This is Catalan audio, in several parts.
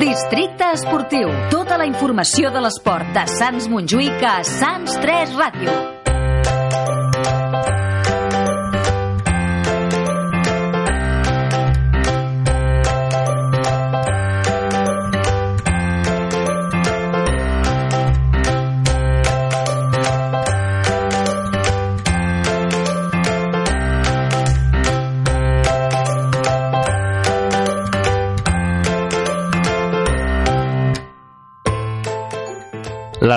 Districte Esportiu. Tota la informació de l'esport de Sants Montjuïc a Sants 3 Ràdio.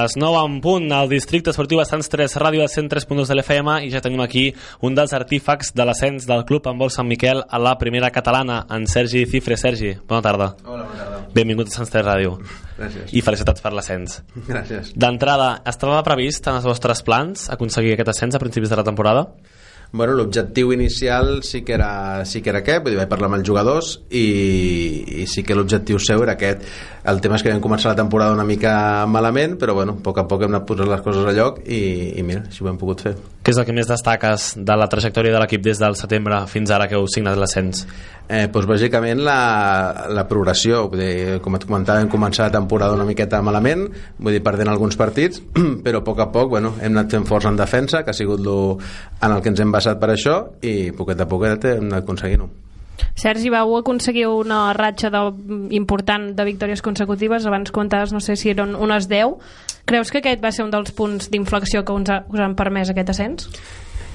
Les 9 en punt al districte esportiu de Sants 3 Ràdio de 103.2 de l'FM i ja tenim aquí un dels artífacs de l'ascens del club en vol Sant Miquel a la primera catalana, en Sergi Cifre. Sergi, bona tarda. Hola, bona tarda. Benvingut a Sants 3 Ràdio. Gràcies. I felicitats per l'ascens. Gràcies. D'entrada, estava previst en els vostres plans aconseguir aquest ascens a principis de la temporada? Bueno, l'objectiu inicial sí que era, sí que era aquest, vull dir, vaig parlar amb els jugadors i, i sí que l'objectiu seu era aquest. El tema és que vam començar la temporada una mica malament, però bueno, a poc a poc hem anat posant les coses a lloc i, i mira, així ho hem pogut fer. Què és el que més destaques de la trajectòria de l'equip des del setembre fins ara que heu signat l'ascens? Eh, doncs bàsicament la, la progressió vull dir, com et comentava vam començar la temporada una miqueta malament vull dir, perdent alguns partits però a poc a poc bueno, hem anat fent força en defensa que ha sigut lo, en el que ens hem basat per això i poquet a poquet hem anat aconseguint-ho Sergi, vau aconseguir una ratxa de, important de victòries consecutives abans comentaves, no sé si eren unes 10 creus que aquest va ser un dels punts d'inflexió que us, ha, us han permès aquest ascens?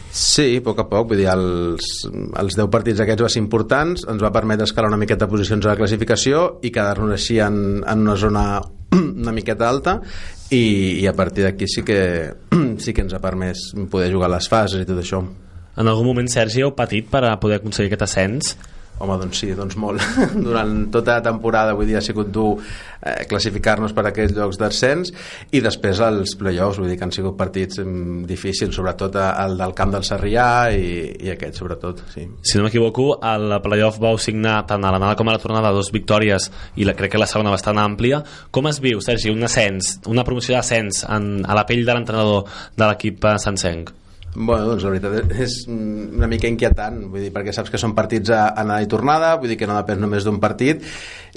Sí, a poc a poc, vull dir, els, els 10 partits aquests van ser importants, ens va permetre escalar una miqueta posicions a la classificació i quedar-nos així en, en una zona una miqueta alta i, i a partir d'aquí sí que sí que ens ha permès poder jugar les fases i tot això. En algun moment, Sergi, heu patit per a poder aconseguir aquest ascens? Home, doncs sí, doncs molt. Durant tota la temporada, vull dir, ha sigut dur eh, classificar-nos per aquests llocs d'ascens i després els play-offs, vull dir que han sigut partits mm, difícils, sobretot el del camp del Sarrià i, i aquest, sobretot, sí. Si no m'equivoco, al play-off vau signar tant a l'anada com a la tornada dos victòries i la, crec que la segona bastant àmplia. Com es viu, Sergi, un ascens, una promoció d'ascens a la pell de l'entrenador de l'equip Sansenc? Bueno, doncs la veritat és una mica inquietant, vull dir, perquè saps que són partits a anada i tornada, vull dir que no depèn només d'un partit,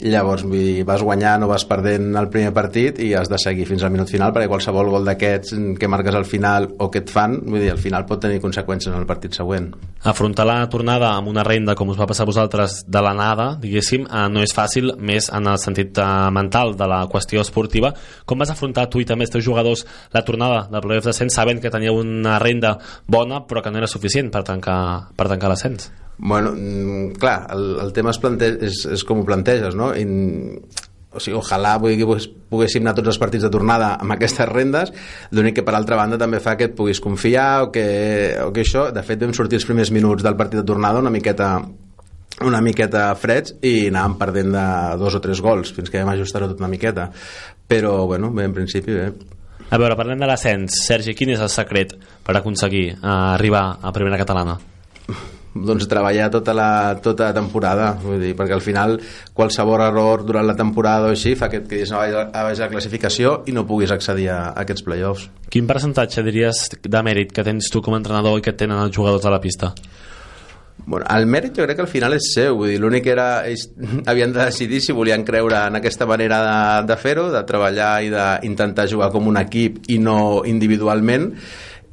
llavors vull dir, vas guanyant o vas perdent el primer partit i has de seguir fins al minut final, perquè qualsevol gol d'aquests que marques al final o que et fan, vull dir, al final pot tenir conseqüències en el partit següent. Afrontar la tornada amb una renda com us va passar a vosaltres de l'anada, diguéssim, eh, no és fàcil, més en el sentit eh, mental de la qüestió esportiva. Com vas afrontar tu i també els teus jugadors la tornada de playoff de 100 sabent que tenia una renda bona però que no era suficient per tancar, per tancar l'ascens. Bueno, mm, clar, el, el tema es plante és, és com ho planteges, no? I, o sigui, ojalà vull dir, poguéssim anar tots els partits de tornada amb aquestes rendes, l'únic que per altra banda també fa que et puguis confiar o que, o que això, de fet vam sortir els primers minuts del partit de tornada una miqueta una miqueta freds i anàvem perdent de dos o tres gols fins que vam ajustar-ho tot una miqueta. Però bueno, bé, en principi bé a veure, parlem de l'ascens. Sergi, quin és el secret per aconseguir uh, arribar a primera catalana? doncs treballar tota la, tota la temporada vull dir, perquè al final qualsevol error durant la temporada o així fa que et quedis a baix la classificació i no puguis accedir a, a aquests play-offs Quin percentatge diries de mèrit que tens tu com a entrenador i que tenen els jugadors de la pista? Bueno, el mèrit jo crec que al final és seu, vull dir, l'únic era ells havien de decidir si volien creure en aquesta manera de, de fer-ho, de treballar i d'intentar jugar com un equip i no individualment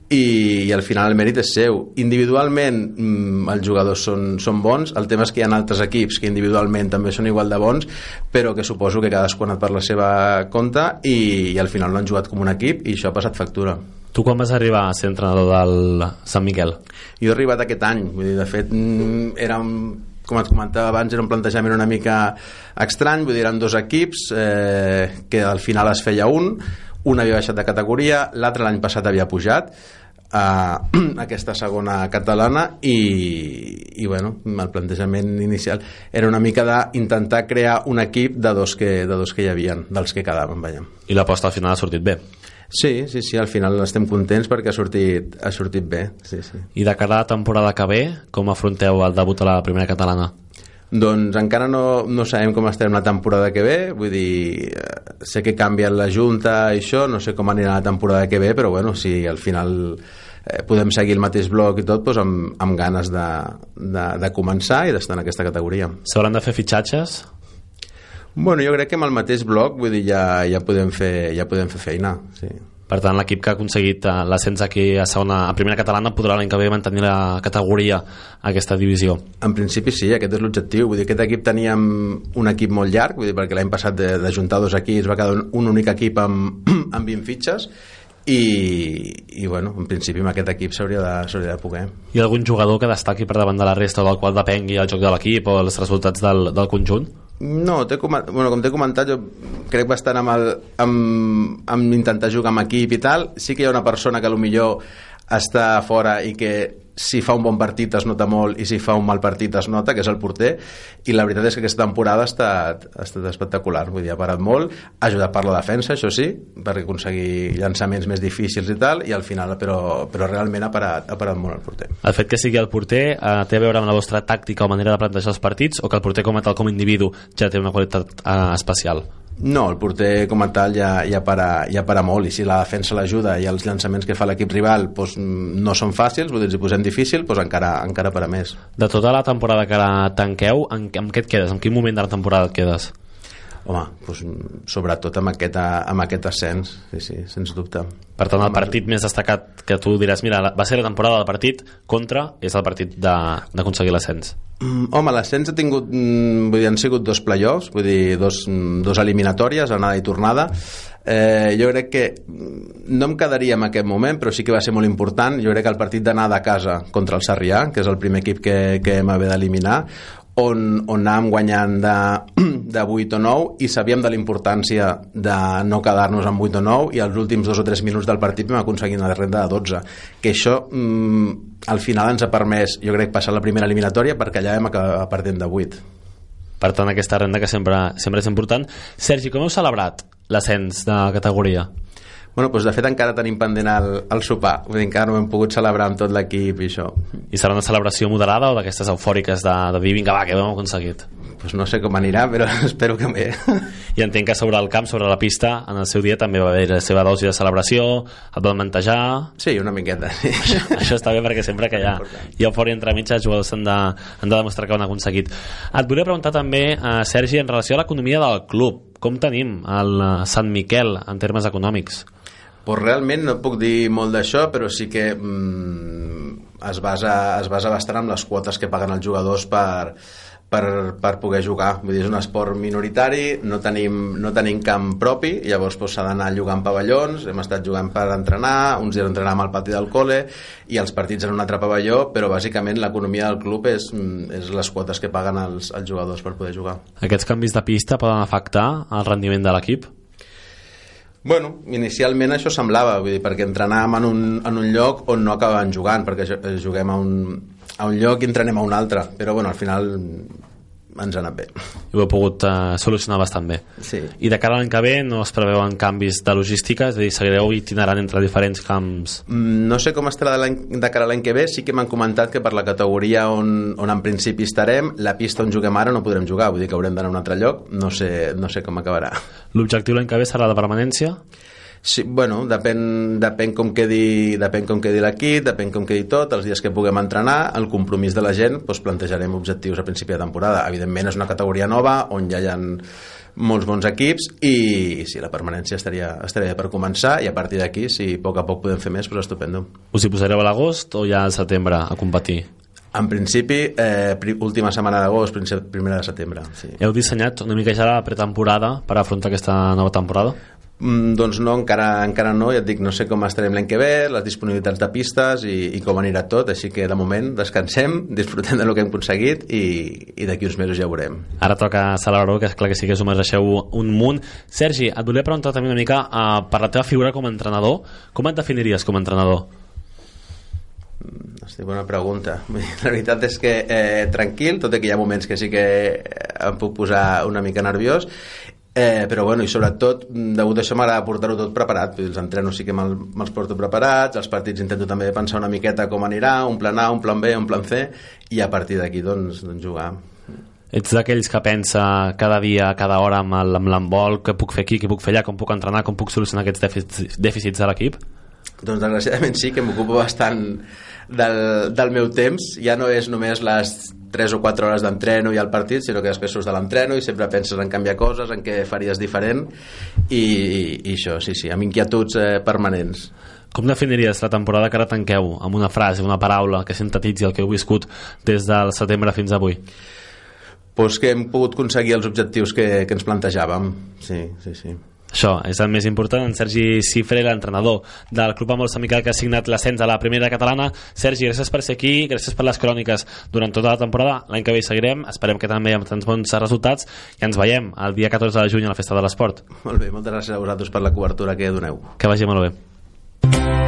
i, i al final el mèrit és seu. Individualment mm, els jugadors són, són bons el tema és que hi ha altres equips que individualment també són igual de bons però que suposo que cadascú ha anat per la seva compte i, i al final no han jugat com un equip i això ha passat factura Tu quan vas arribar a ser entrenador del Sant Miquel? Jo he arribat aquest any, vull dir, de fet mm, era un, com et comentava abans, era un plantejament una mica estrany, vull dir, eren dos equips eh, que al final es feia un, un havia baixat de categoria, l'altre l'any passat havia pujat, a aquesta segona catalana i, i bueno, el plantejament inicial era una mica d'intentar crear un equip de dos que, de dos que hi havien, dels que quedaven, veiem. I l'aposta al final ha sortit bé. Sí, sí, sí, al final estem contents perquè ha sortit, ha sortit bé. Sí, sí. I de cada temporada que ve, com afronteu el debut a la primera catalana? Doncs encara no, no sabem com estarem la temporada que ve, vull dir, eh, sé que canvia la Junta i això, no sé com anirà la temporada que ve, però bueno, si al final eh, podem seguir el mateix bloc i tot, doncs amb, amb ganes de, de, de començar i d'estar en aquesta categoria. S'hauran de fer fitxatges? Bueno, jo crec que amb el mateix bloc, vull dir, ja, ja, podem, fer, ja podem fer feina, sí. Per tant, l'equip que ha aconseguit eh, l'ascens aquí a segona, a primera catalana podrà l'any que ve mantenir la categoria aquesta divisió. En principi sí, aquest és l'objectiu. Vull dir, aquest equip teníem un equip molt llarg, vull dir, perquè l'any passat de, de juntar dos equips va quedar un, un únic equip amb, amb 20 fitxes i, i bueno, en principi amb aquest equip s'hauria de, de poder. Hi ha algun jugador que destaqui per davant de la resta del qual depengui el joc de l'equip o els resultats del, del conjunt? No, bueno, com t'he comentat, jo crec bastant amb, el, amb, amb intentar jugar amb equip i tal. Sí que hi ha una persona que millor està fora i que si fa un bon partit es nota molt i si fa un mal partit es nota, que és el porter i la veritat és que aquesta temporada ha estat, ha estat espectacular, vull dir, ha parat molt ha ajudat per la defensa, això sí per aconseguir llançaments més difícils i tal i al final, però, però realment ha parat, ha parat molt el porter. El fet que sigui el porter eh, té a veure amb la vostra tàctica o manera de plantejar els partits o que el porter com a tal com a individu ja té una qualitat eh, especial? No, el porter com a tal ja, ja, para, ja para molt i si la defensa l'ajuda i els llançaments que fa l'equip rival doncs, no són fàcils, vull dir, si posem difícil doncs encara, encara para més. De tota la temporada que ara tanqueu, en, en què et quedes? En quin moment de la temporada et quedes? Home, doncs, sobretot amb aquest, amb aquest ascens, sí, sí, sens dubte. Per tant, el partit més destacat que tu diràs, mira, va ser la temporada del partit contra, és el partit d'aconseguir l'ascens. Mm, home, l'ascens ha tingut, mm, vull dir, han sigut dos playoffs, vull dir, dos, mm, dos eliminatòries, anada i tornada. Eh, jo crec que no em quedaria en aquest moment, però sí que va ser molt important. Jo crec que el partit d'anada a casa contra el Sarrià, que és el primer equip que, que hem haver d'eliminar, on, on anàvem guanyant de, de 8 o 9 i sabíem de la importància de no quedar-nos amb 8 o 9 i els últims dos o tres minuts del partit vam aconseguir una renda de 12 que això mm, al final ens ha permès jo crec passar la primera eliminatòria perquè allà vam acabar perdent de 8 per tant aquesta renda que sempre, sempre és important Sergi, com heu celebrat l'ascens de categoria? Bueno, doncs de fet encara tenim pendent el, el sopar, vull dir, encara no hem pogut celebrar amb tot l'equip i això. I serà una celebració moderada o d'aquestes eufòriques de, de dir, vinga va, que ho hem aconseguit? Pues no sé com anirà, però espero que bé. I entenc que sobre el camp, sobre la pista, en el seu dia també va haver la seva dosi de celebració, et van mantejar... Sí, una miqueta, sí. Això, això està bé perquè sempre que hi ha, hi ha eufòria entre mig, els jugadors han de, han de demostrar que ho han aconseguit. Et volia preguntar també, eh, Sergi, en relació a l'economia del club. Com tenim el eh, Sant Miquel en termes econòmics? Pues realment no puc dir molt d'això, però sí que mm, es, basa, es basa bastant en les quotes que paguen els jugadors per, per, per poder jugar. Vull dir, és un esport minoritari, no tenim, no tenim camp propi, llavors doncs, s'ha doncs, d'anar jugant pavellons, hem estat jugant per entrenar, uns dies entrenàvem al pati del col·le i els partits en un altre pavelló, però bàsicament l'economia del club és, és les quotes que paguen els, els jugadors per poder jugar. Aquests canvis de pista poden afectar el rendiment de l'equip? Bueno, inicialment això semblava, vull dir, perquè entrenàvem en un, en un lloc on no acabàvem jugant, perquè juguem a un, a un lloc i entrenem a un altre, però bueno, al final ens ha anat bé. I ho he pogut uh, solucionar bastant bé. Sí. I de cara a l'any que ve no es preveuen canvis de logística? És a dir, seguireu itinerant entre diferents camps? Mm, no sé com estarà de, de cara a l'any que ve, sí que m'han comentat que per la categoria on, on en principi estarem, la pista on juguem ara no podrem jugar, vull dir que haurem d'anar a un altre lloc, no sé, no sé com acabarà. L'objectiu l'any que ve serà la permanència? Sí, bueno, depèn, depèn com quedi, depèn com quedi l'equip, depèn com quedi tot, els dies que puguem entrenar, el compromís de la gent, doncs plantejarem objectius a principi de temporada. Evidentment és una categoria nova on ja hi ha molts bons equips i sí, la permanència estaria, estaria per començar i a partir d'aquí, si a poc a poc podem fer més, doncs estupendo. Us hi posareu a l'agost o ja al setembre a competir? En principi, eh, última setmana d'agost, primera de setembre. Sí. Heu dissenyat una mica ja la pretemporada per afrontar aquesta nova temporada? Mm, doncs no, encara, encara no, ja et dic, no sé com estarem l'any que ve, les disponibilitats de pistes i, i com anirà tot, així que de moment descansem, disfrutem del que hem aconseguit i, i d'aquí uns mesos ja ho veurem. Ara toca celebrar-ho, que és clar que sí que us ho mereixeu un munt. Sergi, et volia preguntar també una mica uh, per la teva figura com a entrenador, com et definiries com a entrenador? Hosti, bona pregunta. La veritat és que eh, tranquil, tot i que hi ha moments que sí que em puc posar una mica nerviós, eh, però bueno, i sobretot, degut a això m'agrada portar-ho tot preparat, els entrenos sí que me'ls me porto preparats, els partits intento també pensar una miqueta com anirà, un plan A, un plan B, un plan C, i a partir d'aquí doncs, doncs jugar. Ets d'aquells que pensa cada dia, cada hora amb l'embol, què puc fer aquí, què puc fer allà, com puc entrenar, com puc solucionar aquests dèficits, dèficits de l'equip? Doncs desgraciadament sí, que m'ocupo bastant del, del meu temps. Ja no és només les 3 o 4 hores d'entreno i el partit, sinó que després surts de l'entreno i sempre penses en canviar coses, en què faries diferent i, i això, sí, sí, amb inquietuds eh, permanents. Com definiries la temporada que ara tanqueu amb una frase, una paraula que sintetitzi el que heu viscut des del setembre fins avui? Pues que hem pogut aconseguir els objectius que, que ens plantejàvem, sí, sí, sí. Això és el més important. En Sergi Cifre, l'entrenador del Club Amor Sant Miquel, que ha signat l'ascens a la primera catalana. Sergi, gràcies per ser aquí, gràcies per les cròniques durant tota la temporada. L'any que ve seguirem, esperem que també amb tants bons resultats i ens veiem el dia 14 de juny a la Festa de l'Esport. Molt bé, moltes gràcies a vosaltres per la cobertura que doneu. Que vagi molt bé.